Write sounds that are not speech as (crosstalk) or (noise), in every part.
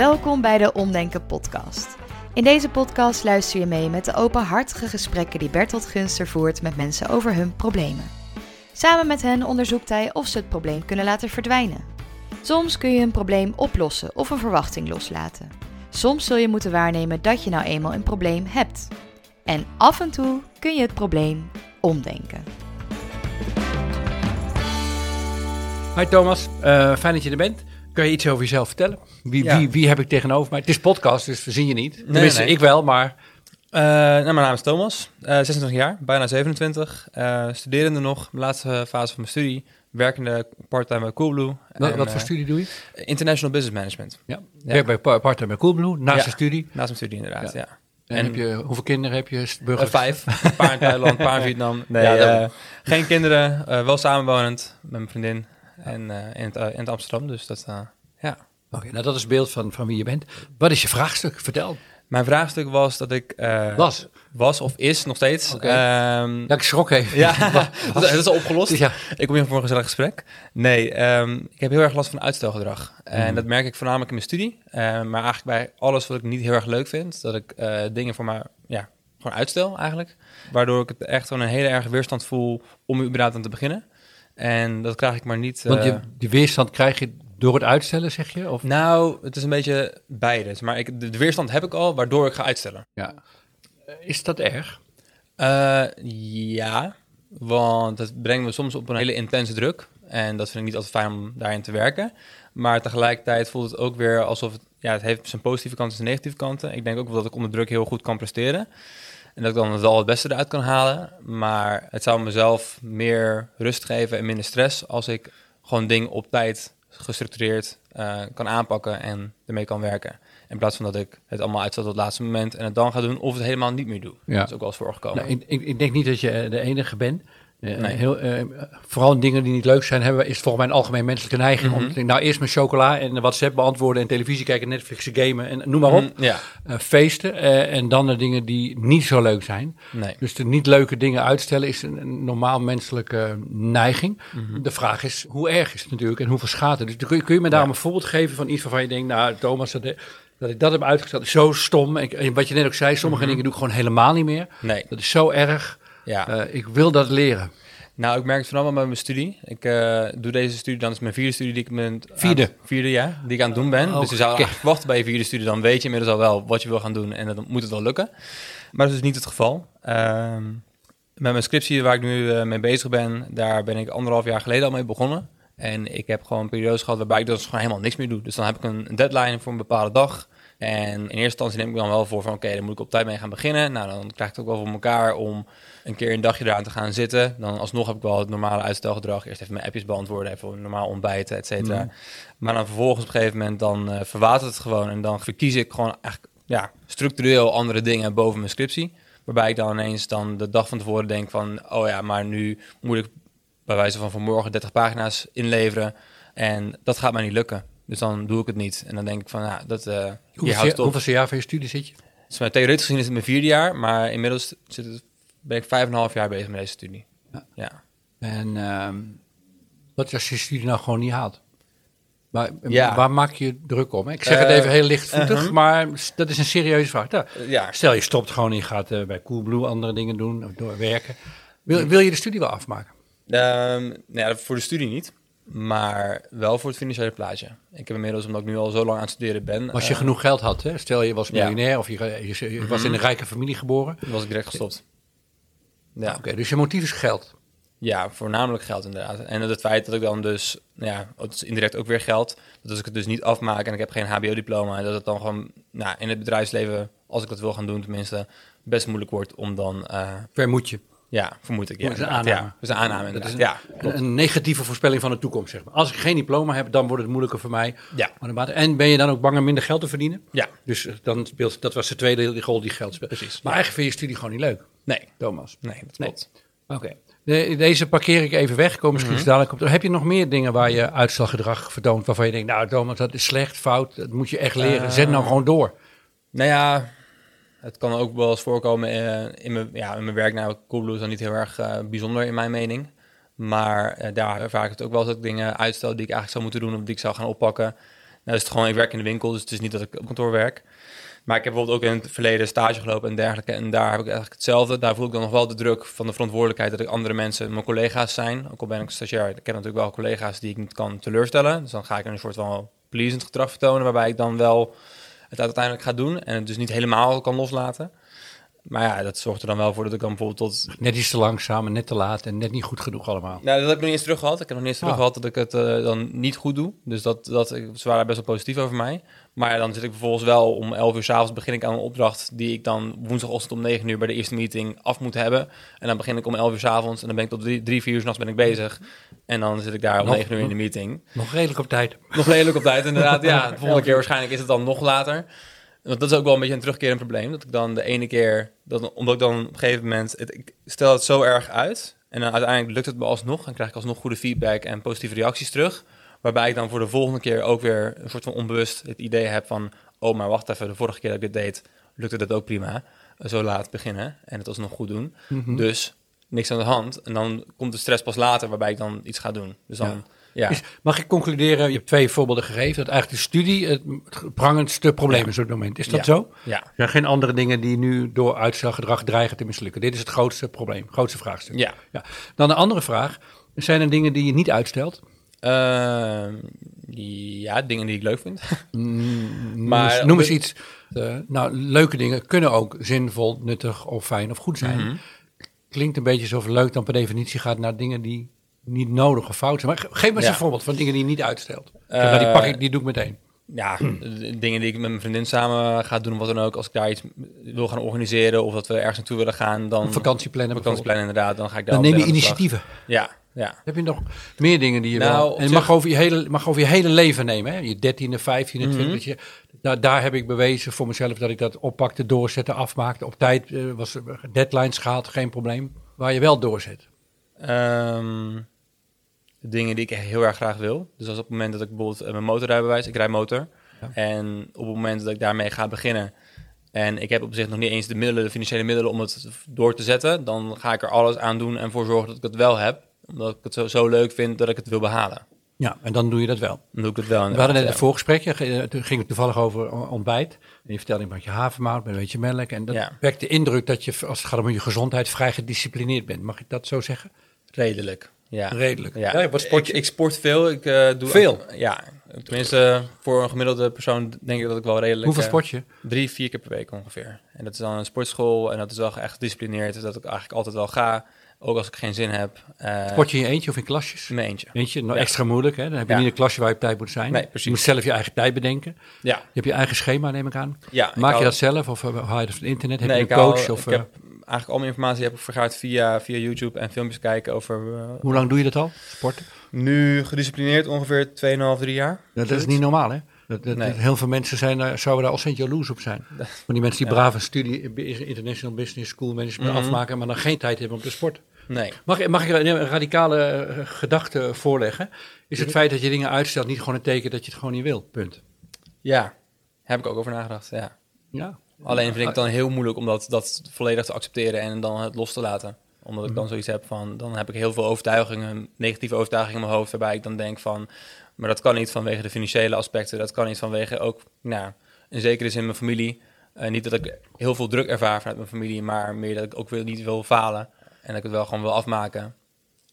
Welkom bij de Omdenken podcast. In deze podcast luister je mee met de openhartige gesprekken die Bertolt Gunster voert met mensen over hun problemen. Samen met hen onderzoekt hij of ze het probleem kunnen laten verdwijnen. Soms kun je een probleem oplossen of een verwachting loslaten. Soms zul je moeten waarnemen dat je nou eenmaal een probleem hebt. En af en toe kun je het probleem omdenken. Hi Thomas, Eh, fijn dat je er bent. Kun je iets over jezelf vertellen? Wie, Ja. wie, wie heb ik tegenover mij? Het is podcast, dus we zien je niet. Tenminste, nee. ik wel, maar Eh, nou, mijn naam is Thomas, eh 26 jaar, bijna 27. eh studerende nog, laatste fase van mijn studie. Werkende part-time bij Coolblue. wat, En, wat voor eh, studie doe je? International Business Management. Ja. ja. Werk bij Pa- Partner bij Coolblue, naast Ja. de studie. Naast mijn studie inderdaad, Ja. En, En- heb je, hoeveel kinderen heb je? Eh, Burgers? vijf, een paar in Thailand, een paar in (laughs) Vietnam. Nee, Ja, eh, geen kinderen, eh, wel samenwonend met mijn vriendin. En eh, in, het, eh, in het Amsterdam, dus dat, eh, ja. Oké, nou dat is het beeld van, van wie je bent. Wat is je vraagstuk? Vertel. Mijn vraagstuk was dat ik... Was. Was of is nog steeds. Oké. Ehm, Ja, ik schrok even. Ja, (laughs) (laughs) dat, dat is al opgelost. Ja. Ik kom hier voor een gezellig gesprek. Nee, ehm, ik heb heel erg last van uitstelgedrag. En Mhm. dat merk ik voornamelijk in mijn studie. Eh, maar eigenlijk bij alles wat ik niet heel erg leuk vind. Dat ik dingen voor mij ja, gewoon uitstel eigenlijk. Waardoor ik het echt gewoon een hele erg weerstand voel om er überhaupt aan te beginnen. En dat krijg ik maar niet... Want eh, je, die weerstand krijg je door het uitstellen, zeg je? Of? nou, het is een beetje beide. Maar ik, de, de weerstand heb ik al, waardoor ik ga uitstellen. Ja. Eh, Is dat erg? Eh, ja, want het brengt me soms op een hele intense druk. En dat vind ik niet altijd fijn om daarin te werken. Maar tegelijkertijd voelt het ook weer alsof het... Ja, het heeft zijn positieve kanten en zijn negatieve kanten. Ik denk ook wel dat ik onder druk heel goed kan presteren. En dat ik dan wel het beste eruit kan halen. Maar het zou mezelf meer rust geven en minder stress... als ik gewoon dingen op tijd gestructureerd eh, kan aanpakken en ermee kan werken. In plaats van dat ik het allemaal uitstel tot het laatste moment... en het dan ga doen of het helemaal niet meer doe. Ja. Dat is ook wel eens voorgekomen. Nou, ik, ik, ik denk niet dat je eh, de enige bent. Eh, Nee. heel, eh, vooral dingen die niet leuk zijn, hebben, is volgens mij een algemeen menselijke neiging. om Mhm. te denken, nou eerst mijn chocola en WhatsApp beantwoorden en televisie kijken, Netflix gamen en noem maar op. Mm, Ja, Eh, feesten eh, en dan de dingen die niet zo leuk zijn. nee. Dus de niet leuke dingen uitstellen is een, een normaal menselijke neiging. Mhm. De vraag is, hoe erg is het natuurlijk en hoeveel schade? Dus kun je, kun je me daarom Ja. een voorbeeld geven van iets waarvan je denkt, nou Thomas, dat, dat ik dat heb uitgesteld is zo stom. En, wat je net ook zei, sommige Mhm. dingen doe ik gewoon helemaal niet meer. Nee, Dat is zo erg. Ja. Eh, ik wil dat leren. nou, ik merk het vooral wel met mijn studie. Ik eh, doe deze studie, dan is mijn vierde studie die ik ben... Vierde? aan- vierde, ja. Die ik aan het doen ben. Oh, dus je zou eigenlijk wachten bij je vierde studie. Dan weet je inmiddels al wel wat je wil gaan doen. En dan moet het wel lukken. Maar dat is dus niet het geval. Ehm, met mijn scriptie, waar ik nu eh, mee bezig ben, daar ben ik anderhalf jaar geleden al mee begonnen. En ik heb gewoon periodes gehad waarbij ik dus gewoon helemaal niks meer doe. Dus dan heb ik een een deadline voor een bepaalde dag. En in eerste instantie neem ik dan wel voor van oké, dan moet ik op tijd mee gaan beginnen. Nou, dan krijg ik het ook wel voor elkaar om een keer een dagje eraan te gaan zitten. Dan alsnog heb ik wel het normale uitstelgedrag. Eerst even mijn appjes beantwoorden, even normaal ontbijten, et cetera. Mhm. Maar dan vervolgens op een gegeven moment dan eh verwatert het gewoon. En dan verkies ik gewoon eigenlijk ja, structureel andere dingen boven mijn scriptie. Waarbij ik dan ineens dan de dag van tevoren denk van... oh ja, maar nu moet ik bij wijze van vanmorgen 30 pagina's inleveren. En dat gaat mij niet lukken. Dus dan doe ik het niet. En dan denk ik van, ja, dat eh hier Hoeveel, houdt op. hoeveel jaar van je studie zit je? Dus mijn theoretisch gezien is het mijn vierde jaar, maar inmiddels zit het, ben ik vijf en een half jaar bezig met deze studie. Ja. Ja. En ehm, wat als je studie nou gewoon niet haalt? Waar, Ja. waar maak je druk om? Ik zeg het Eh, even heel lichtvoetig, uh-huh. maar dat is een serieuze vraag. Nou, ja. stel je stopt gewoon en je gaat eh, bij Coolblue andere dingen doen, of doorwerken. Wil, wil je de studie wel afmaken? Ehm, nou ja, voor de studie niet, maar wel voor het financiële plaatje. Ik heb inmiddels, omdat ik nu al zo lang aan het studeren ben, Als je eh, genoeg geld had, hè? stel je was Ja. miljonair of je, je, je was in een rijke familie geboren. was ik direct gestopt. Ja. Oké, dus je motief is geld. Ja, voornamelijk geld inderdaad. En het feit dat ik dan dus, nou ja, het is indirect ook weer geld. Dat als ik het dus niet afmaak en ik heb geen HBO-diploma, dat het dan gewoon nou, in het bedrijfsleven, als ik dat wil gaan doen tenminste, best moeilijk wordt om dan, eh, Ver moet je. Ja, vermoed ik. Ja, Dat is een aanname. Ja, dat is een aanname Dat is Ja, Een, klopt. een negatieve voorspelling van de toekomst, zeg maar. Als ik geen diploma heb, dan wordt het moeilijker voor mij. Ja, En ben je dan ook bang om minder geld te verdienen? ja, Dus eh, dan speelt, dat was de tweede rol die geld speelt. precies. Maar eigenlijk vind je studie gewoon niet leuk, Nee, Thomas. nee, dat Nee. klopt. Oké. De- deze parkeer ik even weg. Kom misschien Mhm. dadelijk op. Heb je nog meer dingen waar je uitstelgedrag vertoont waarvan je denkt, nou Thomas, dat is slecht, fout, dat moet je echt leren. Eh, Zet nou gewoon door. Nou ja, het kan ook wel eens voorkomen eh, in, mijn, ja, in mijn werk. Nou, Coolblue is dan niet heel erg eh, bijzonder in mijn mening. Maar eh, daar ervaar ik het ook wel dat ik dingen uitstel die ik eigenlijk zou moeten doen of die ik zou gaan oppakken. Nou, is het gewoon, ik werk in de winkel, dus het is niet dat ik op kantoor werk. Maar ik heb bijvoorbeeld ook in het verleden stage gelopen en dergelijke. En daar heb ik eigenlijk hetzelfde. Daar voel ik dan nog wel de druk van de verantwoordelijkheid dat ik andere mensen, mijn collega's zijn. Ook al ben ik stagiair, ik heb natuurlijk wel collega's die ik niet kan teleurstellen. Dus dan ga ik een soort van pleasend gedrag vertonen, waarbij ik dan wel het uiteindelijk ga doen en het dus niet helemaal kan loslaten. Maar ja, dat zorgt er dan wel voor dat ik dan bijvoorbeeld tot... Net iets te langzaam en net te laat en net niet goed genoeg allemaal. Nou, dat heb ik nog niet eens terug gehad. Ik heb nog niet eens terug Ah. gehad dat ik het eh, dan niet goed doe. Dus dat, dat, ze waren best wel positief over mij. Maar dan zit ik vervolgens wel om 11 uur s'avonds begin ik aan een opdracht die ik dan woensdagochtend om 9 uur bij de eerste meeting af moet hebben. En dan begin ik om 11 uur s'avonds en dan ben ik tot 3, 3 4 uur s'nachts ben ik bezig. En dan zit ik daar om Nog- 9 uur in de meeting. Nog redelijk op tijd. Nog redelijk op tijd, inderdaad. (laughs) Ja, de volgende keer waarschijnlijk is het dan nog later. Want dat is ook wel een beetje een terugkerend probleem. Dat ik dan de ene keer, dat, omdat ik dan op een gegeven moment, het, ik stel het zo erg uit. En dan uiteindelijk lukt het me alsnog. En krijg ik alsnog goede feedback en positieve reacties terug. Waarbij ik dan voor de volgende keer ook weer een soort van onbewust het idee heb van... Oh, maar wacht even, de vorige keer dat ik dit deed, lukte dat ook prima. Zo laat beginnen en het alsnog goed doen. Mhm. Dus niks aan de hand. En dan komt de stress pas later waarbij ik dan iets ga doen. Dus dan, ja. Is- mag ik concluderen, je hebt twee voorbeelden gegeven, dat eigenlijk de studie het prangendste probleem is op het moment. Is dat Ja. zo? Ja, Er zijn geen andere dingen die nu door uitstelgedrag dreigen te mislukken. Dit is het grootste probleem, grootste vraagstuk. ja. Ja. Dan de andere vraag, zijn er dingen die je niet uitstelt? Ehm, ja, dingen die ik leuk vind. Mm, Maar (laughs) noem eens, noem op eens dit- iets. eh, nou, leuke dingen kunnen ook zinvol, nuttig of fijn of goed zijn. Mhm. Klinkt een beetje alsof leuk dan per definitie gaat naar dingen die niet nodig of fout zijn. Maar ge- geef me eens Ja. een voorbeeld van dingen die je niet uitstelt. Eh, nou, die pak ik, die doe ik meteen. Ja, (clears throat) dingen die ik met mijn vriendin samen ga doen, of wat dan ook. Als ik daar iets wil gaan organiseren of dat we ergens naartoe willen gaan, dan... Een vakantieplannen vakantieplan inderdaad, dan ga ik daar Dan neem je initiatieven. Ja, ja. Heb je nog meer dingen die je Nou, op En het mag over, je hele, mag over je hele leven nemen. Hè? Je dertiende, vijftiende, Mhm. twintigste. Daar, daar heb ik bewezen voor mezelf dat ik dat oppakte, doorzette, afmaakte. Op tijd eh, was er deadlines gehaald, geen probleem. Waar je wel doorzet. Ehm, dingen die ik echt heel erg graag wil. Dus als op het moment dat ik bijvoorbeeld eh, mijn motorrijbewijs, ik rijd motor. Ja. En op het moment dat ik daarmee ga beginnen en ik heb op zich nog niet eens de middelen, de financiële middelen om het door te zetten, dan ga ik er alles aan doen en voor zorgen dat ik het wel heb. Omdat ik het zo, zo leuk vind dat ik het wil behalen. Ja, en dan doe je dat wel. Dan doe ik het wel. We hadden net een voorgesprekje, ge- toen ging het toevallig over ontbijt. En je vertelde een beetje havermout, met een beetje melk. En dat Ja. wekt de indruk dat je, als het gaat om je gezondheid, vrij gedisciplineerd bent. Mag ik dat zo zeggen? Redelijk. Ja. Redelijk. Ja. Ja, wat sport je? Ik, ik sport veel. Ik eh, doe Veel? ja. Tenminste, voor een gemiddelde persoon denk ik dat ik wel redelijk. Hoeveel eh, sport je? Drie, vier keer per week ongeveer. En dat is dan een sportschool en dat is wel echt gedisciplineerd. Dat ik eigenlijk altijd wel ga, ook als ik geen zin heb. eh, Sport je in je eentje of in klasjes? in mijn eentje. Eentje, nou Ja. extra moeilijk. Hè? Dan heb je Ja. niet een klasje waar je op tijd moet zijn. Nee, precies. Je moet zelf je eigen tijd bedenken. Ja, Je hebt je eigen schema, neem ik aan. ja. Maak je hou- dat zelf of haal je dat van het internet? Heb Nee, je een hou- coach? of, ik eh, heb eigenlijk al mijn informatie heb ik vergaard via, via YouTube en filmpjes kijken over... eh, hoe lang doe je dat al? Sporten? nu gedisciplineerd ongeveer 2,5, 3 jaar. Ja, dat is niet normaal, hè? Dat, dat, Nee. heel veel mensen zijn, daar- zouden daar ontzettend jaloers op zijn. (laughs) Van die mensen die Ja. brave studie in International Business School Management Mhm. afmaken, maar dan geen tijd hebben om te sporten. Nee. Mag, ik- mag ik een een radicale eh, gedachte voorleggen? Is het feit dat je dingen uitstelt niet gewoon een teken dat je het gewoon niet wil? Punt. Ja, heb ik ook over nagedacht, ja. Ja. Alleen vind ik het dan heel moeilijk om dat, dat volledig te accepteren en dan het los te laten. Omdat ik dan zoiets heb van, dan heb ik heel veel overtuigingen, negatieve overtuigingen in mijn hoofd, waarbij ik dan denk van, maar dat kan niet vanwege de financiële aspecten, dat kan niet vanwege ook, nou, in zekere zin mijn familie. Eh, niet dat ik heel veel druk ervaar vanuit mijn familie, maar meer dat ik ook wil, niet wil falen en dat ik het wel gewoon wil afmaken.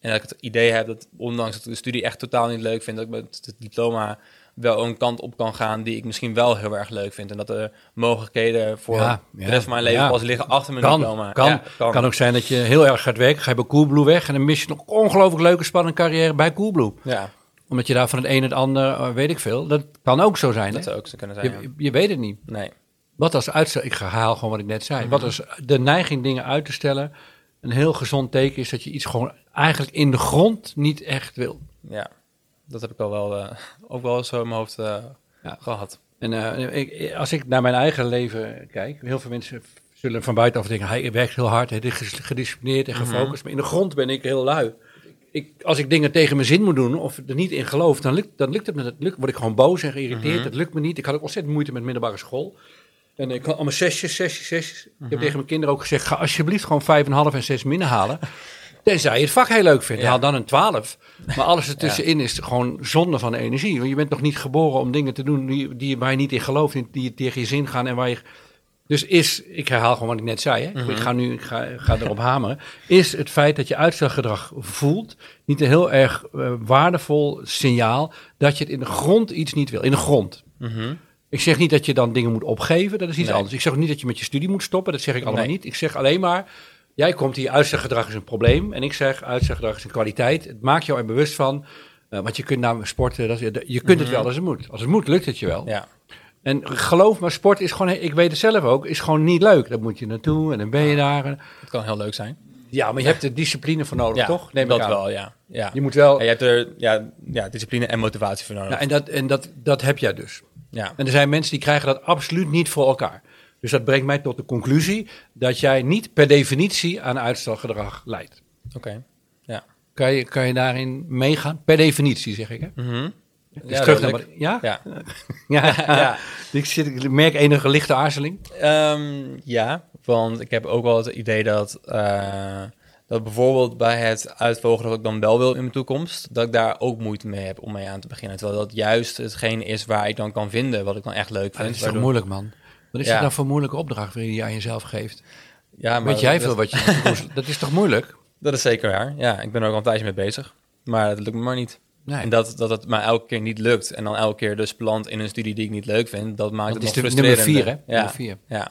En dat ik het idee heb dat, ondanks dat ik de studie echt totaal niet leuk vind, dat ik met het diploma wel een kant op kan gaan die ik misschien wel heel erg leuk vind. En dat de mogelijkheden voor Ja, de rest van mijn leven ja. pas liggen achter mijn Kan, diploma. kan. Ja, kan. ook zijn dat je heel erg gaat werken. Ga je bij Coolblue weg en dan mis je nog ongelooflijk leuke spannende carrière bij Coolblue. Ja, Omdat je daar van het een en het ander, eh, weet ik veel. Dat kan ook zo zijn. dat hè? zou ook zo kunnen zijn. Je, je weet het niet. Nee. Wat als uitstel, ik herhaal gewoon wat ik net zei. Mhm. Wat als de neiging dingen uit te stellen een heel gezond teken is dat je iets gewoon eigenlijk in de grond niet echt wil. Ja, dat heb ik al wel, eh, ook wel zo in mijn hoofd eh, Ja. gehad. En eh, ik, als ik naar mijn eigen leven kijk, heel veel mensen zullen van buitenaf denken, hij werkt heel hard, hij is gedisciplineerd en Mhm. gefocust, maar in de grond ben ik heel lui. Ik, als ik dingen tegen mijn zin moet doen of er niet in geloof, dan lukt, dan lukt het me. Dat lukt, word ik gewoon boos en geïrriteerd. Mhm. Dat lukt me niet. Ik had ook ontzettend moeite met middelbare school. En ik had allemaal zesjes, zesjes, zesjes. Ik Mhm. heb tegen mijn kinderen ook gezegd, ga alsjeblieft gewoon vijf en half en zes minnen halen. Tenzij je het vak heel leuk vindt. Ja. Haal dan een 12. Maar alles (laughs) ertussenin is gewoon zonde van energie. Want je bent nog niet geboren om dingen te doen die, die, waar je niet in gelooft. Die, tegen je zin gaan en waar je... Dus is, ik herhaal gewoon wat ik net zei. Hè? Mhm. Ik ga nu ik ga, ik ga erop hameren. Is het feit dat je uitstelgedrag voelt niet een heel erg eh, waardevol signaal dat je het in de grond iets niet wil? In de grond. Mhm. Ik zeg niet dat je dan dingen moet opgeven, dat is iets Nee. anders. Ik zeg ook niet dat je met je studie moet stoppen, dat zeg ik allemaal Nee. niet. Ik zeg alleen maar, jij komt hier, uitstelgedrag is een probleem. En ik zeg, uitstelgedrag is een kwaliteit. Het maakt jou er bewust van, eh, want je kunt nou sporten, dat, je kunt het wel als het moet. Als het moet, lukt het je wel. Mhm. Ja. En geloof me, sport is gewoon, ik weet het zelf ook, is gewoon niet leuk. Dan moet je naartoe en dan ben je daar. Het kan heel leuk zijn. Ja, maar je hebt er discipline voor nodig, Ja, toch? Neem dat wel, ja. ja. Je moet wel, En je hebt er ja, ja, discipline en motivatie voor nodig. nou, en dat, en dat, dat heb jij dus. ja. En er zijn mensen die krijgen dat absoluut niet voor elkaar. Dus dat brengt mij tot de conclusie dat jij niet per definitie aan uitstelgedrag leidt. Oké. Ja. Kan je, kan je daarin meegaan? Per definitie, zeg ik. Hè? Mhm. Dus Ja, terug naar wat- ja? Ja. (laughs) Ja. (laughs) ja. ik, zit, ik merk enige lichte aarzeling. Ehm, ja, want ik heb ook wel het idee dat, eh, dat bijvoorbeeld bij het uitvogelen wat ik dan wel wil in mijn toekomst, dat ik daar ook moeite mee heb om mee aan te beginnen. Terwijl dat juist hetgeen is waar ik dan kan vinden wat ik dan echt leuk Ah, dat vind. is toch waardoor- moeilijk, man? Wat is Ja. dat nou voor moeilijke opdracht waarin je aan jezelf geeft? Ja, maar Weet jij dat, veel wat je... (laughs) dat is toch moeilijk? Dat is zeker waar. Ja, ik ben er ook al een tijdje mee bezig. Maar het lukt me maar niet. Nee. En dat, dat het mij elke keer niet lukt en dan elke keer dus plant in een studie die ik niet leuk vind, dat maakt dat het nog de nummer vier, hè? Ja. Nummer vier. Ja.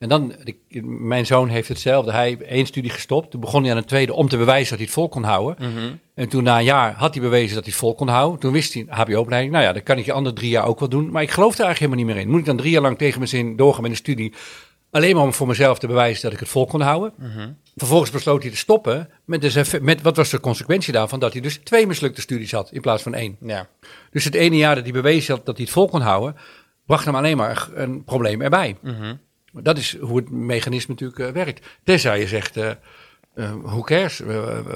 En dan, mijn zoon heeft hetzelfde. Hij heeft één studie gestopt. Toen begon hij aan een tweede om te bewijzen dat hij het vol kon houden. Mhm. En toen na een jaar had hij bewezen dat hij het vol kon houden. Toen wist hij, HBO-opleiding, nou ja, dat kan ik je andere drie jaar ook wel doen. Maar ik geloof er eigenlijk helemaal niet meer in. Moet ik dan drie jaar lang tegen mijn zin doorgaan met een studie? Alleen maar om voor mezelf te bewijzen dat ik het vol kon houden. Mhm. Vervolgens besloot hij te stoppen. Met, dus met wat was de consequentie daarvan? Dat hij dus twee mislukte studies had in plaats van één. Ja. Dus het ene jaar dat hij bewezen had dat hij het vol kon houden, bracht hem alleen maar een probleem erbij. Mhm. Dat is hoe het mechanisme natuurlijk eh, werkt. Tenzij je zegt, eh, who cares,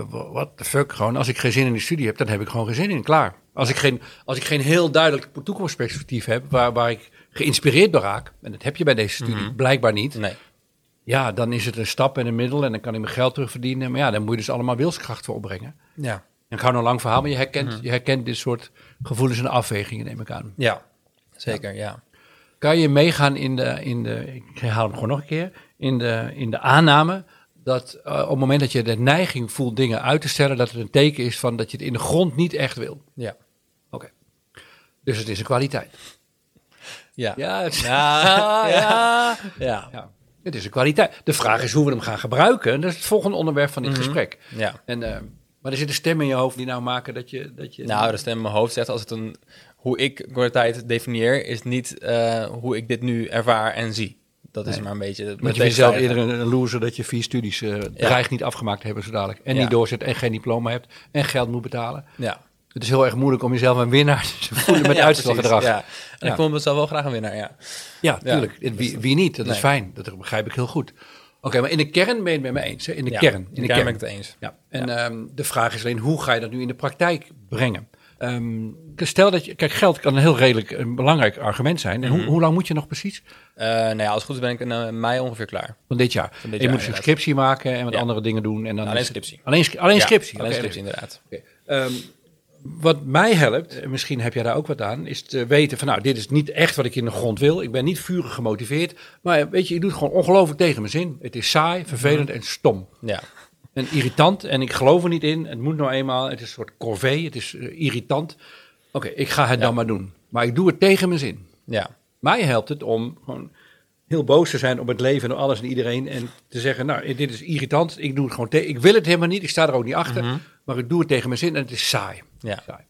what the fuck, gewoon als ik geen zin in die studie heb, dan heb ik gewoon geen zin in, klaar. Als ik geen, als ik geen heel duidelijk toekomstperspectief heb, waar, waar ik geïnspireerd door raak, en dat heb je bij deze studie Mhm. blijkbaar niet, Nee. ja, dan is het een stap en een middel en dan kan ik mijn geld terugverdienen. Maar ja, dan moet je dus allemaal wilskracht voor opbrengen. Ja. En ik hou nog lang verhaal, maar je herkent, Mhm. je herkent dit soort gevoelens en afwegingen, neem ik aan. Ja. Zeker, ja. Kan je meegaan in de, in de ik herhaal hem gewoon nog een keer, in de, in de aanname dat eh, op het moment dat je de neiging voelt dingen uit te stellen, dat het een teken is van dat je het in de grond niet echt wil. Ja. Oké. Dus het is een kwaliteit. Ja. Ja, het, (laughs) Ja. ja. ja. ja, het is een kwaliteit. De vraag is hoe we hem gaan gebruiken. En dat is het volgende onderwerp van dit Mhm. gesprek. Ja. En, eh, maar er zitten stemmen in je hoofd die nou maken dat je... Dat je Nou, de stem in mijn hoofd zegt als het een... Hoe ik kwaliteit definieer, is niet eh, hoe ik dit nu ervaar en zie. Dat is Nee. maar een beetje... Want mijn je vindt zelf eerder een, loser dat je vier studies eh dreigt niet afgemaakt te hebben zo dadelijk. En Ja. niet doorzet en geen diploma hebt en geld moet betalen. Ja. Het is heel erg moeilijk om jezelf een winnaar (laughs) te voelen met Ja, Ja, Ja. En Ja. ik vond mezelf wel graag een winnaar, ja. tuurlijk. Wie, wie niet? Dat is fijn. Dat begrijp ik heel goed. Oké, maar in de kern ben je het met me eens. Hè? In de Ja, kern. In In de kern ben ik het eens. Ja. En ehm, de vraag is alleen, hoe ga je dat nu in de praktijk brengen? Ehm, stel dat je, kijk, geld kan een heel redelijk een belangrijk argument zijn. En hoe, Mhm. hoe lang moet je nog precies? Eh, nou ja, als het goed is ben ik in eh, mei ongeveer klaar. Van dit jaar. dit je jaar, moet een inderdaad. scriptie maken en wat Ja. andere dingen doen. En dan Alleen scriptie. Alleen, Ja, scriptie. Alleen scriptie, inderdaad. Oké. Ehm, wat mij helpt, en misschien heb jij daar ook wat aan, is te weten van nou, dit is niet echt wat ik in de grond wil. Ik ben niet vurig gemotiveerd. Maar weet je, ik doe het gewoon ongelooflijk tegen mijn zin. Het is saai, vervelend en stom. Ja. En irritant. En ik geloof er niet in. Het moet nou eenmaal. Het is een soort corvée. Het is eh, irritant. Oké, ik ga het Ja. dan maar doen. Maar ik doe het tegen mijn zin. Ja. Mij helpt het om gewoon heel boos te zijn op het leven en op alles en iedereen. En te zeggen, nou, dit is irritant. Ik doe het gewoon tegen. Ik wil het helemaal niet. Ik sta er ook niet achter. Mhm. Maar ik doe het tegen mijn zin en het is saai. Ja. saai.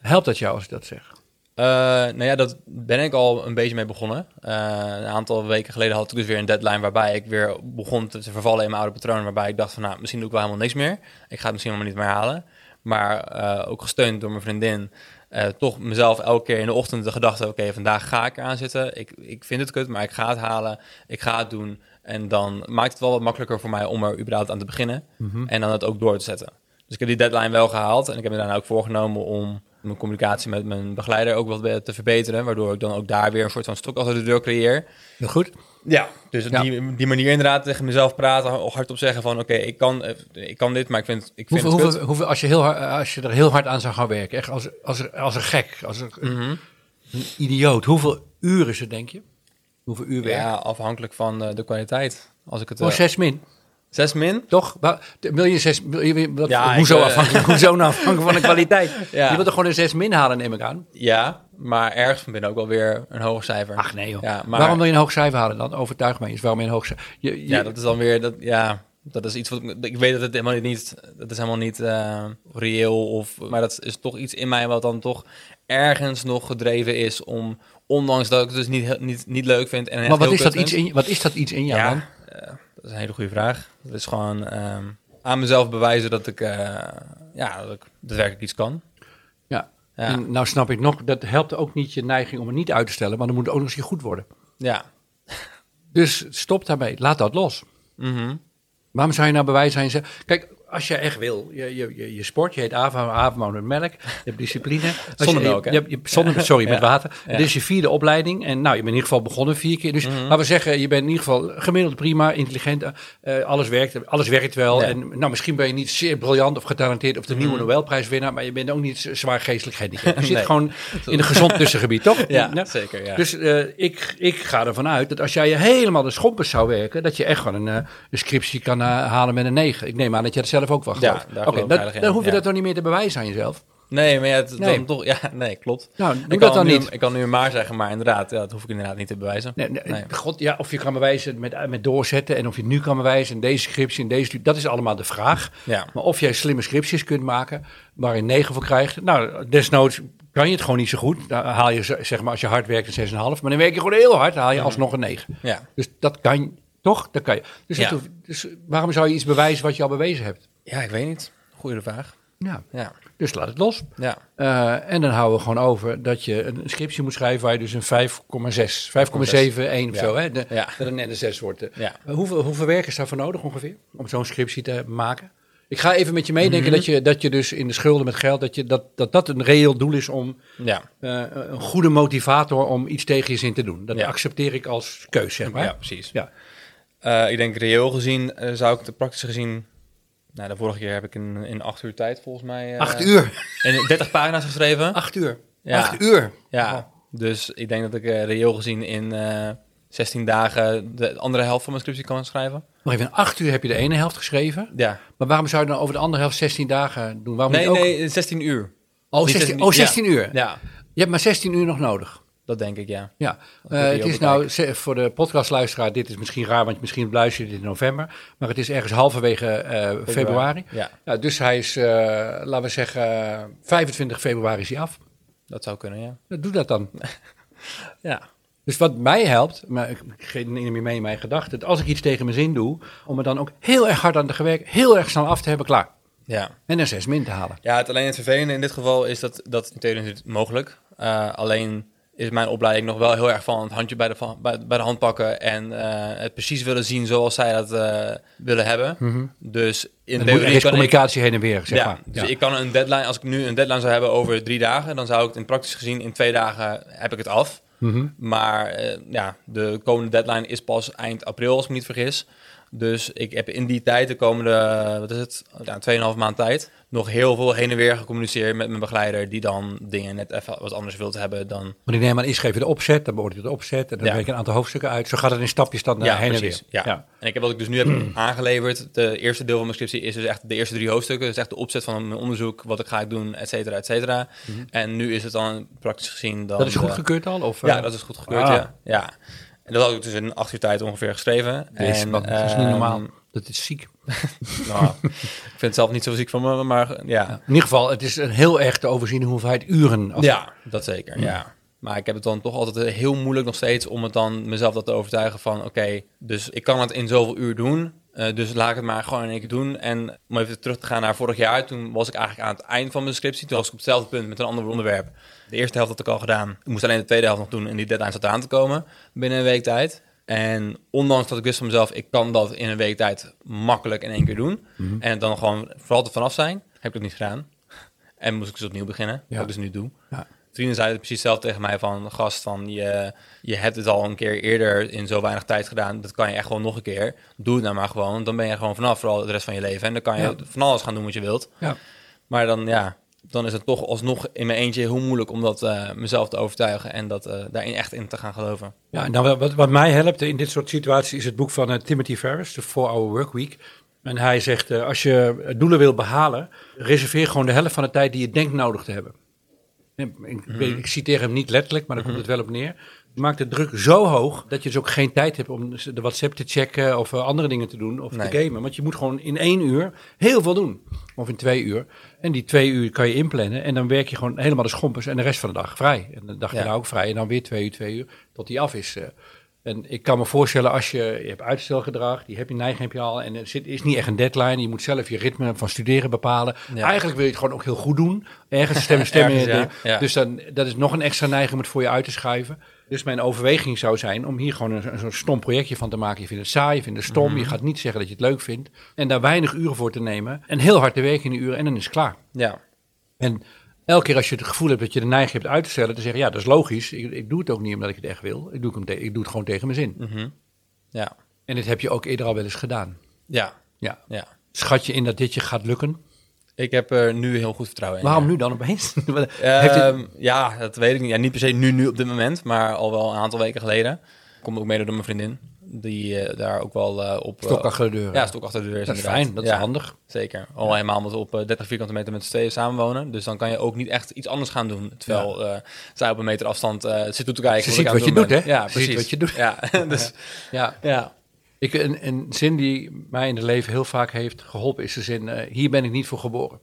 Helpt dat jou als ik dat zeg? Eh, nou ja, dat ben ik al een beetje mee begonnen. Eh, een aantal weken geleden had ik dus weer een deadline waarbij ik weer begon te te vervallen in mijn oude patroon. Waarbij ik dacht van, nou, misschien doe ik wel helemaal niks meer. Ik ga het misschien helemaal niet meer halen. Maar eh, ook gesteund door mijn vriendin, toch mezelf elke keer in de ochtend de gedachte, oké, vandaag ga ik eraan zitten. Ik, ik vind het kut, maar ik ga het halen. Ik ga het doen. En dan maakt het wel wat makkelijker voor mij om er überhaupt aan te beginnen. En dan het ook door te zetten. Dus ik heb die deadline wel gehaald. En ik heb me daarna ook voorgenomen om mijn communicatie met mijn begeleider ook wat te verbeteren. Waardoor ik dan ook daar weer een soort van stok achter de deur creëer. Heel goed. Ja, dus op Ja. die, die manier inderdaad tegen mezelf praten, hardop zeggen van oké, ik, kan, eh, ik kan dit, maar ik vind, ik vind Hoeveel, het hoeveel, hoeveel, als, je heel als je er heel hard aan zou gaan werken, echt als, als, als een gek, als een. Mhm. een idioot, hoeveel uren is het, denk je? Hoeveel uur werk? Ja, afhankelijk van eh, de kwaliteit. Als ik het... Oh, eh, zes min, zes min? toch? Wil je zes, wil je, wat, Ja, hoezo, ik, eh, afhankelijk, hoezo nou afhankelijk van de (laughs) kwaliteit? Ja. Je wilt er gewoon een zes min halen, neem ik aan. Ja, maar ergens van binnen ook wel weer een hoger cijfer. Ach nee joh. Ja, maar Waarom wil je een hoog cijfer halen dan? Overtuig mij eens. Waarom je een hoog cijfer... Je, je- ja, dat is dan weer... Dat, ja, dat is iets wat... ik- Ik weet dat het helemaal niet... Dat is helemaal niet eh, reëel of... Maar dat is toch iets in mij wat dan toch ergens nog gedreven is om... Ondanks dat ik het dus niet, niet, niet leuk vind en maar wat is, dat iets in, wat is dat iets in jou dan? eh, dat is een hele goede vraag. Dat is gewoon ehm, aan mezelf bewijzen dat ik, eh, ja, dat ik daadwerkelijk iets kan. Ja. Ja. En nou snap ik nog, dat helpt ook niet je neiging om het niet uit te stellen, maar dan moet het ook nog eens goed worden. Ja. Dus stop daarmee. Laat dat los. Mhm. Waarom zou je nou bewijzen jezelf? Kijk, als je echt wil, je, je, je, je sport, je heet Ava, Avamo met melk, je hebt discipline. (laughs) Zonder je, melk, hè? Je, hebt- je, zonder, sorry, met water. Ja. Dit is je vierde opleiding en nou, je bent in ieder geval begonnen vier keer. Dus Mhm. laten we zeggen, je bent in ieder geval gemiddeld prima, intelligent, eh, alles, werkt, alles werkt wel. Ja. En nou, misschien ben je niet zeer briljant of getalenteerd of de nieuwe Mhm. Nobelprijswinnaar, maar je bent ook niet zwaar geestelijk gehandicapt. Je (laughs) zit gewoon in een gezond tussengebied, toch? (laughs) Ja, zeker. Ja. Dus eh, ik, ik ga ervan uit dat als jij je helemaal de schompers zou werken, dat je echt gewoon een, een scriptie kan halen met een 9. Ik neem aan dat je dat zelf ook wel Ja, gelooft. Oké, dan, hoef je dat toch niet meer te bewijzen aan jezelf. nee, maar ja, het, Nee. dan toch... Ja, nee, klopt. Nou, doe ik dat kan dan nu, niet. Ik kan nu maar zeggen, maar inderdaad, ja, dat hoef ik inderdaad niet te bewijzen. Nee. God, ja, of je kan bewijzen met, met doorzetten en of je het nu kan bewijzen in deze scriptie, in deze studie, dat is allemaal de vraag. Ja. Maar of jij slimme scripties kunt maken waar je 9 voor krijgt, nou, desnoods kan je het gewoon niet zo goed. Dan haal je, zeg maar, als je hard werkt, een 6,5. Maar dan werk je gewoon heel hard, dan haal je alsnog een 9. Ja. Dus dat kan toch? Dat kan je. Dus, Ja. dus waarom zou je iets bewijzen wat je al bewezen hebt? Ja, ik weet niet. Goeie vraag. Ja, Ja. dus laat het los. Ja. Eh, en dan houden we gewoon over dat je een scriptie moet schrijven waar je dus een 5,6, 5,71 of Ja. zo, hè? De, Ja. Dat het net een 6 wordt. Ja. Eh, hoeveel, hoeveel werk is daarvoor nodig ongeveer om zo'n scriptie te maken? Ik ga even met je meedenken Mhm. dat, je, dat je dus in de schulden met geld, dat je, dat, dat, dat een reëel doel is om Ja. eh, een goede motivator om iets tegen je zin te doen. Dat Ja. accepteer ik als keus, zeg maar. ja, precies. Ja. Ik denk reëel gezien zou ik de praktisch gezien... Nou, de vorige keer heb ik in, in acht uur tijd volgens mij... eh, Acht uur. En 30 pagina's geschreven. (laughs) Acht uur. Ja. Acht uur. Ja, dus ik denk dat ik eh, reëel gezien in eh 16 dagen de andere helft van mijn scriptie kan schrijven. Nog even, in acht uur heb je de ene helft geschreven. Ja. Maar waarom zou je dan over de andere helft 16 dagen doen? Waarom Nee, ook? nee, 16 uur. Oh, Niet 16, 16 oh, 16 uur. Ja, Je hebt maar 16 uur nog nodig. Dat denk ik, ja. Ja, Eh, het is nou voor de podcastluisteraar, dit is misschien raar, want misschien luister je dit in november. Maar het is ergens halverwege eh, februari. Ja, Ja, dus hij is, eh, laten we zeggen, 25 februari is hij af. dat zou kunnen, ja. Nou, Doe dat dan. (laughs) Ja, Dus wat mij helpt, maar ik ik geef het niet meer mee in mijn gedachten, dat als ik iets tegen mijn zin doe, om er dan ook heel erg hard aan te werken, heel erg snel af te hebben, klaar. ja. En een 6 min te halen. Ja, het alleen het vervelende in dit geval is dat dat in theorie mogelijk. Eh, alleen is mijn opleiding nog wel heel erg van het handje bij de, van- bij, bij de hand pakken en eh, het precies willen zien zoals zij dat eh, willen hebben. Dus in theorie is ik, communicatie heen en weer, zeg ja, maar. dus Ja. ik kan een deadline, als ik nu een deadline zou hebben over drie dagen, dan zou ik het in praktisch gezien in twee dagen heb ik het af. Mhm. Maar eh, ja, de komende deadline is pas eind april, als ik me niet vergis. Dus ik heb in die tijd, de komende, wat is het, ja, 2,5 maand tijd, nog heel veel heen en weer gecommuniceerd met mijn begeleider, die dan dingen net even wat anders wilt hebben dan... Want ik neem aan, eerst geef je de opzet, dan beoordeel je de opzet en dan Ja. werk je een aantal hoofdstukken uit. Zo gaat het in stapjes dan Ja, eh, heen precies. en Ja. weer. En ik heb wat ik dus nu heb (clears throat) aangeleverd, de eerste deel van mijn scriptie is dus echt de eerste drie hoofdstukken. Dus echt de opzet van mijn onderzoek, wat ik ga doen, et cetera, et cetera. En nu is het dan praktisch gezien dan... Mhm. Dat is goedgekeurd al? Of, Ja, eh? dat is goed gekeurd, Ah. ja. ja. En dat had ik dus in acht uur tijd ongeveer geschreven. Deze en, dat is niet ehm, normaal. Dat is ziek. (laughs) nou, ik vind het zelf niet zo ziek van me, maar ja. In ieder geval, het is een heel erg te overzien hoeveelheid uren. Ja, dat zeker, ja. Maar ik heb het dan toch altijd heel moeilijk nog steeds om het dan mezelf dat te overtuigen van... oké, dus ik kan het in zoveel uur doen, eh, dus laat ik het maar gewoon in één keer doen. En om even terug te gaan naar vorig jaar, toen was ik eigenlijk aan het eind van mijn scriptie. Toen was ik op hetzelfde punt met een ander onderwerp. De eerste helft had ik al gedaan. Ik moest alleen de tweede helft nog doen en die deadline zat aan te komen binnen een week tijd. En ondanks dat ik wist van mezelf, ik kan dat in een week tijd makkelijk in één keer doen. En dan gewoon vooral er vanaf zijn, heb ik dat niet gedaan. (laughs) En moest ik dus opnieuw beginnen, Ja. wat ik dus nu doe. Ja. Vrienden zeiden precies zelf tegen mij van... gast, van je, je hebt het al een keer eerder in zo weinig tijd gedaan. Dat kan je echt gewoon nog een keer. Doe het nou maar gewoon. Dan ben je gewoon vanaf voor al de rest van je leven. En dan kan je Ja. van alles gaan doen wat je wilt. Ja. Maar dan, ja, dan is het toch alsnog in mijn eentje heel moeilijk... om dat eh, mezelf te overtuigen en dat eh, daarin echt in te gaan geloven. Ja, nou, wat, wat mij helpt in dit soort situaties is het boek van eh, Timothy Ferris, de 4-Hour Workweek. En hij zegt, als je doelen wil behalen, reserveer gewoon de helft van de tijd die je denkt nodig te hebben. En Ik, weet- ik citeer hem niet letterlijk, maar daar komt het wel op neer. Maak de druk zo hoog dat je dus ook geen tijd hebt om de WhatsApp te checken of eh, andere dingen te doen of Nee. te gamen. Want je moet gewoon in één uur heel veel doen. Of in twee uur. En die twee uur kan je inplannen en dan werk je gewoon helemaal de schompers en de rest van de dag vrij. En de dag Ja. daarna ook vrij. En dan weer twee uur, twee uur, tot die af is. eh. En ik kan me voorstellen als je, je hebt uitstelgedrag, die heb je neiging heb je al. En er zit, is niet echt een deadline. Je moet zelf je ritme van studeren bepalen. Ja. Eigenlijk wil je het gewoon ook heel goed doen. Ergens stemmen, (laughs) stemmen. Ergens, ja. de- Ja. Dus dan, dat is nog een extra neiging om het voor je uit te schuiven. Dus mijn overweging zou zijn om hier gewoon een, een zo'n stom projectje van te maken. Je vindt het saai, je vindt het stom. Mhm. Je gaat niet zeggen dat je het leuk vindt. En daar weinig uren voor te nemen. En heel hard te werken in die uren en dan is het klaar. Ja, En elke keer als je het gevoel hebt dat je de neiging hebt uit te stellen, te zeggen, ja, dat is logisch. Ik, ik doe het ook niet omdat ik het echt wil. Ik doe, het hem te- ik doe het gewoon tegen mijn zin. mhm. ja, En dit heb je ook eerder al wel eens gedaan. ja, Ja. ja. Schat je in dat dit je gaat lukken? Ik heb er nu heel goed vertrouwen in. Waarom ja. nu dan opeens? (laughs) Ehm, Ja, dat weet ik niet. Ja, niet per se nu, nu op dit moment, maar al wel een aantal weken geleden. Komt ook mede door mijn vriendin, die eh, daar ook wel eh, op... eh, Stok achter de deur. Ja, stok achter de deur is dat is fijn, dat Ja, is handig. Zeker. Al helemaal omdat we op eh, 30 vierkante meter met z'n tweeën samenwonen. Dus dan kan je ook niet echt iets anders gaan doen. Terwijl eh, zij op een meter afstand eh, zit toe te kijken. Ze ziet wat je doet, hè? Ja, precies. wat je doet. Ja, (laughs) dus Ja. ja. Ik, een, een zin die mij in het leven heel vaak heeft geholpen is de zin, eh, hier ben ik niet voor geboren.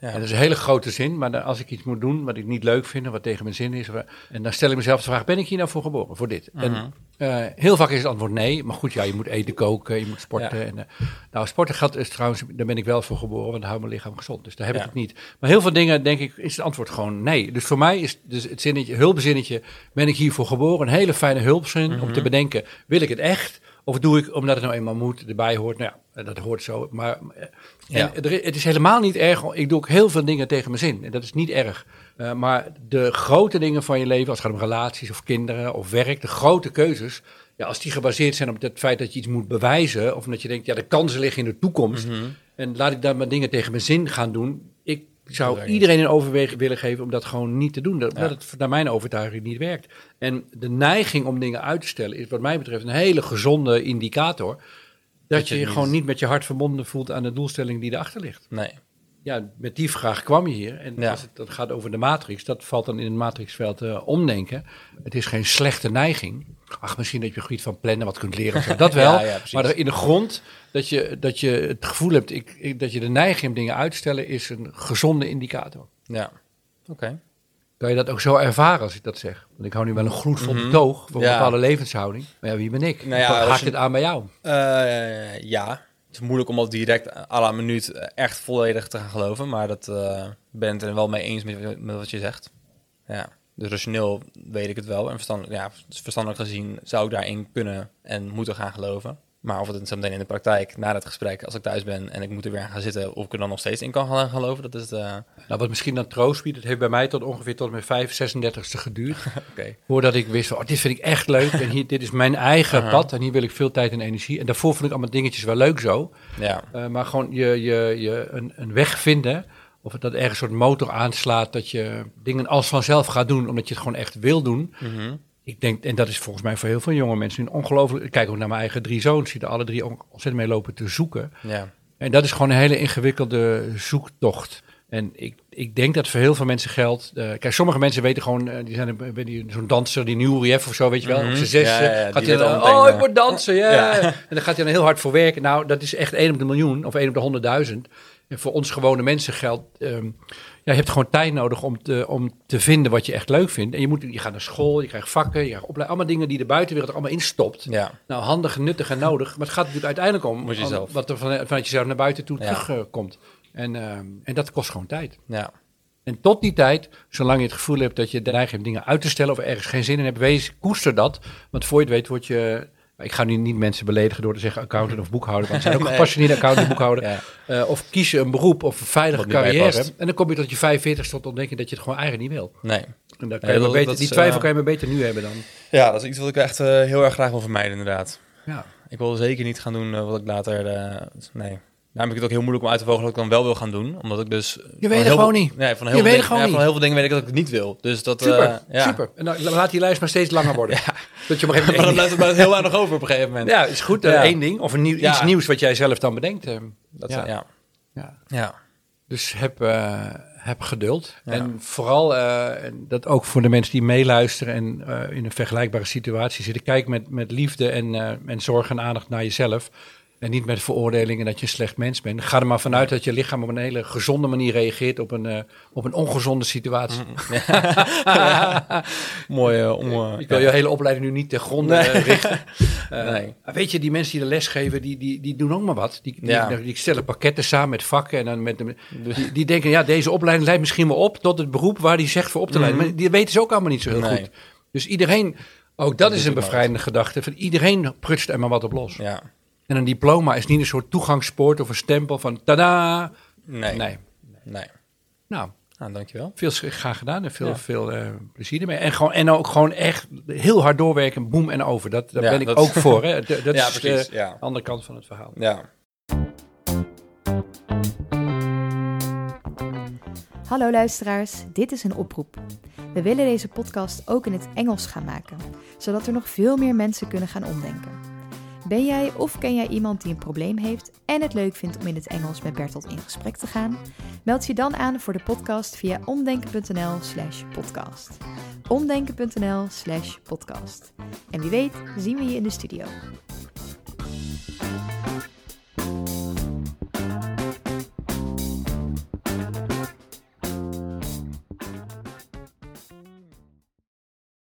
Ja. En dat is een hele grote zin, maar dan, als ik iets moet doen wat ik niet leuk vind, wat tegen mijn zin is, en dan stel ik mezelf de vraag, ben ik hier nou voor geboren, voor dit? Mhm. En eh, heel vaak is het antwoord nee, maar goed, ja, je moet eten, koken, je moet sporten. Ja. En, eh, nou, sporten geldt is trouwens, daar ben ik wel voor geboren, want dan houdt mijn lichaam gezond, dus daar heb Ja. ik het niet. Maar heel veel dingen, denk ik, is het antwoord gewoon nee. Dus voor mij is dus het zinnetje, hulpzinnetje, ben ik hier voor geboren, een hele fijne hulpzin om Mhm. te bedenken, wil ik het echt? Of doe ik omdat het nou eenmaal moet, erbij hoort? Nou ja, dat hoort zo. Maar eh, Ja. en er i- het is helemaal niet erg. Ik doe ook heel veel dingen tegen mijn zin. En dat is niet erg. Eh, maar de grote dingen van je leven, als het gaat om relaties of kinderen of werk, de grote keuzes. Ja, als die gebaseerd zijn op het feit dat je iets moet bewijzen. Of omdat je denkt, ja, de kansen liggen in de toekomst. Mhm. En laat ik dan maar dingen tegen mijn zin gaan doen. Ik zou iedereen een overweging willen geven om dat gewoon niet te doen. Dat, Ja. het naar mijn overtuiging niet werkt. En de neiging om dingen uit te stellen is wat mij betreft een hele gezonde indicator. Dat, Dat je je je niet- gewoon niet met je hart verbonden voelt aan de doelstelling die erachter ligt. Nee. Ja, met die vraag kwam je hier. En Ja. als het dat gaat over de matrix, dat valt dan in het matrixveld eh, omdenken. Het is geen slechte neiging. Ach, misschien dat je gebied van plannen wat kunt leren. zo. Dat (laughs) wel. Ja, ja, precies. maar in de grond, dat je, dat je het gevoel hebt ik, ik- dat je de neiging hebt dingen uit te stellen, is een gezonde indicator. Ja. Oké. Kan je dat ook zo ervaren als ik dat zeg? Want ik hou nu wel een gloedvol Mhm. betoog voor een bepaalde levenshouding. Maar ja, wie ben ik? Nou ja, Haakt het aan bij jou? Eh, ja. Is moeilijk om dat direct à la minuut eh, echt volledig te gaan geloven. Maar dat eh ben het er wel mee eens met, wat je zegt. Ja. Dus rationeel weet ik het wel. En verstandelijk, ja, verstandelijk gezien zou ik daarin kunnen en moeten gaan geloven. Maar of het zo meteen in de praktijk, na het gesprek, als ik thuis ben en ik moet er weer aan gaan zitten, of ik er dan nog steeds in kan gaan geloven, dat is het. eh, Nou, wat misschien dan troost biedt, het heeft bij mij tot ongeveer tot mijn 5, 36ste geduurd. (laughs) Oké. Voordat ik wist, oh, dit vind ik echt leuk. En hier, dit is mijn eigen pad. En hier wil ik veel tijd en energie. En daarvoor vond ik allemaal dingetjes wel leuk zo. Ja. Eh, maar gewoon je, je, je een, een weg vinden. Of dat ergens een soort motor aanslaat. Dat je dingen als vanzelf gaat doen. Omdat je het gewoon echt wil doen. Mhm. Ik denk, en dat is volgens mij voor heel veel jonge mensen een ongelooflijk. Ik kijk ook naar mijn eigen drie zoons. Die er alle drie on- ontzettend mee lopen te zoeken. Ja. En dat is gewoon een hele ingewikkelde zoektocht. En ik, ik denk dat voor heel veel mensen geldt. eh, kijk, sommige mensen weten gewoon, eh, die zijn zo'n danser, die nieuwe Rief of zo, weet je wel. Mhm. Op zijn zes Ja, gaat hij dan, oh, ik word dansen, ja. Ja. En dan gaat hij dan heel hard voor werken. Nou, dat is echt één op de miljoen of één op de honderdduizend. En voor ons gewone mensen geldt, ja, je hebt gewoon tijd nodig om te, om te vinden wat je echt leuk vindt. En je, moet, je gaat naar school, je krijgt vakken, je krijgt opleiding, allemaal dingen die de buitenwereld er allemaal instopt. Ja. Nou, handig, nuttig en nodig. Maar het gaat natuurlijk uiteindelijk om Moet je om zelf. wat er van, vanuit jezelf naar buiten toe Ja. terugkomt. En, ehm, en dat kost gewoon tijd. Ja. En tot die tijd, zolang je het gevoel hebt dat je de neiging hebt dingen uit te stellen of ergens geen zin in hebt, wees, koester dat. Want voor je het weet word je Ik ga nu niet mensen beledigen door te zeggen accountant of boekhouder. Want er zijn (laughs) ook gepassioneerde accountant en (laughs) boekhouder. Ja. Eh, of kies je een beroep of een veilige carrière. En dan kom je tot je 45 tot ontdekken dat je het gewoon eigenlijk niet wil. Nee. En dan kan Nee, je dat- beter, dat die twijfel eh, kan je maar beter nu hebben dan. Ja, dat is iets wat ik echt eh, heel erg graag wil vermijden, inderdaad. Ja. Ik wil zeker niet gaan doen wat ik later... nee. Daarom heb ik het ook heel moeilijk om uit te vogelen wat ik dan wel wil gaan doen. Omdat ik dus... van weet het gewoon veel- niet. Nee, van Je heel, weet veel het gewoon dingen, ja, niet. van heel veel dingen weet ik dat ik het niet wil. Dus dat... Super, eh, ja. super. En dan laat die lijst maar steeds langer (laughs) worden. Dat je op een gegeven (laughs) Maar dan blijft er maar heel weinig over op een gegeven moment. Ja, is goed. eh, Ja. één ding. Of een nieuw, Ja. iets nieuws wat jij zelf dan bedenkt. eh. Dat, Ja. ja. Ja. ja. ja. Dus heb, eh, heb geduld. Ja. En vooral, eh, dat ook voor de mensen die meeluisteren en eh, in een vergelijkbare situatie zitten. Kijk met, met liefde en, eh, en zorg en aandacht naar jezelf. En niet met veroordelingen dat je een slecht mens bent. Ga er maar vanuit dat je lichaam op een hele gezonde manier reageert op een, eh, op een ongezonde situatie. (laughs) Mooi eh, om... eh, Ik wil je hele opleiding nu niet ten gronde Nee. richten. (laughs) Nee. Weet je, die mensen die de les geven, die, die, die doen ook maar wat. Die, die, Ja. die stellen pakketten samen met vakken. En dan met, de- die, die denken, ja, deze opleiding leidt misschien wel op tot het beroep waar die zegt voor op te leiden. Mhm. Maar die weten ze ook allemaal niet zo heel Nee. goed. Dus iedereen, ook dat, Dat is een bevrijdende gedachte. Van iedereen prutst er maar wat op los. Ja. En een diploma is niet een soort toegangspoort of een stempel van tada. Nee. Nee. Nee. Nou, Nou, dankjewel. veel graag gedaan en veel, Ja. veel eh, plezier ermee. En, gewoon, en ook gewoon echt heel hard doorwerken, boem en over. Dat, daar Ja, ben ik dat- ook voor. Hè. Dat, dat (laughs) Ja, is precies, de ja. andere kant van het verhaal. Ja. Hallo luisteraars, dit is een oproep. We willen deze podcast ook in het Engels gaan maken, zodat er nog veel meer mensen kunnen gaan omdenken. Ben jij of ken jij iemand die een probleem heeft en het leuk vindt om in het Engels met Bertolt in gesprek te gaan? Meld je dan aan voor de podcast via omdenken.nl/slash podcast. Omdenken.nl/slash podcast. En wie weet, zien we je in de studio.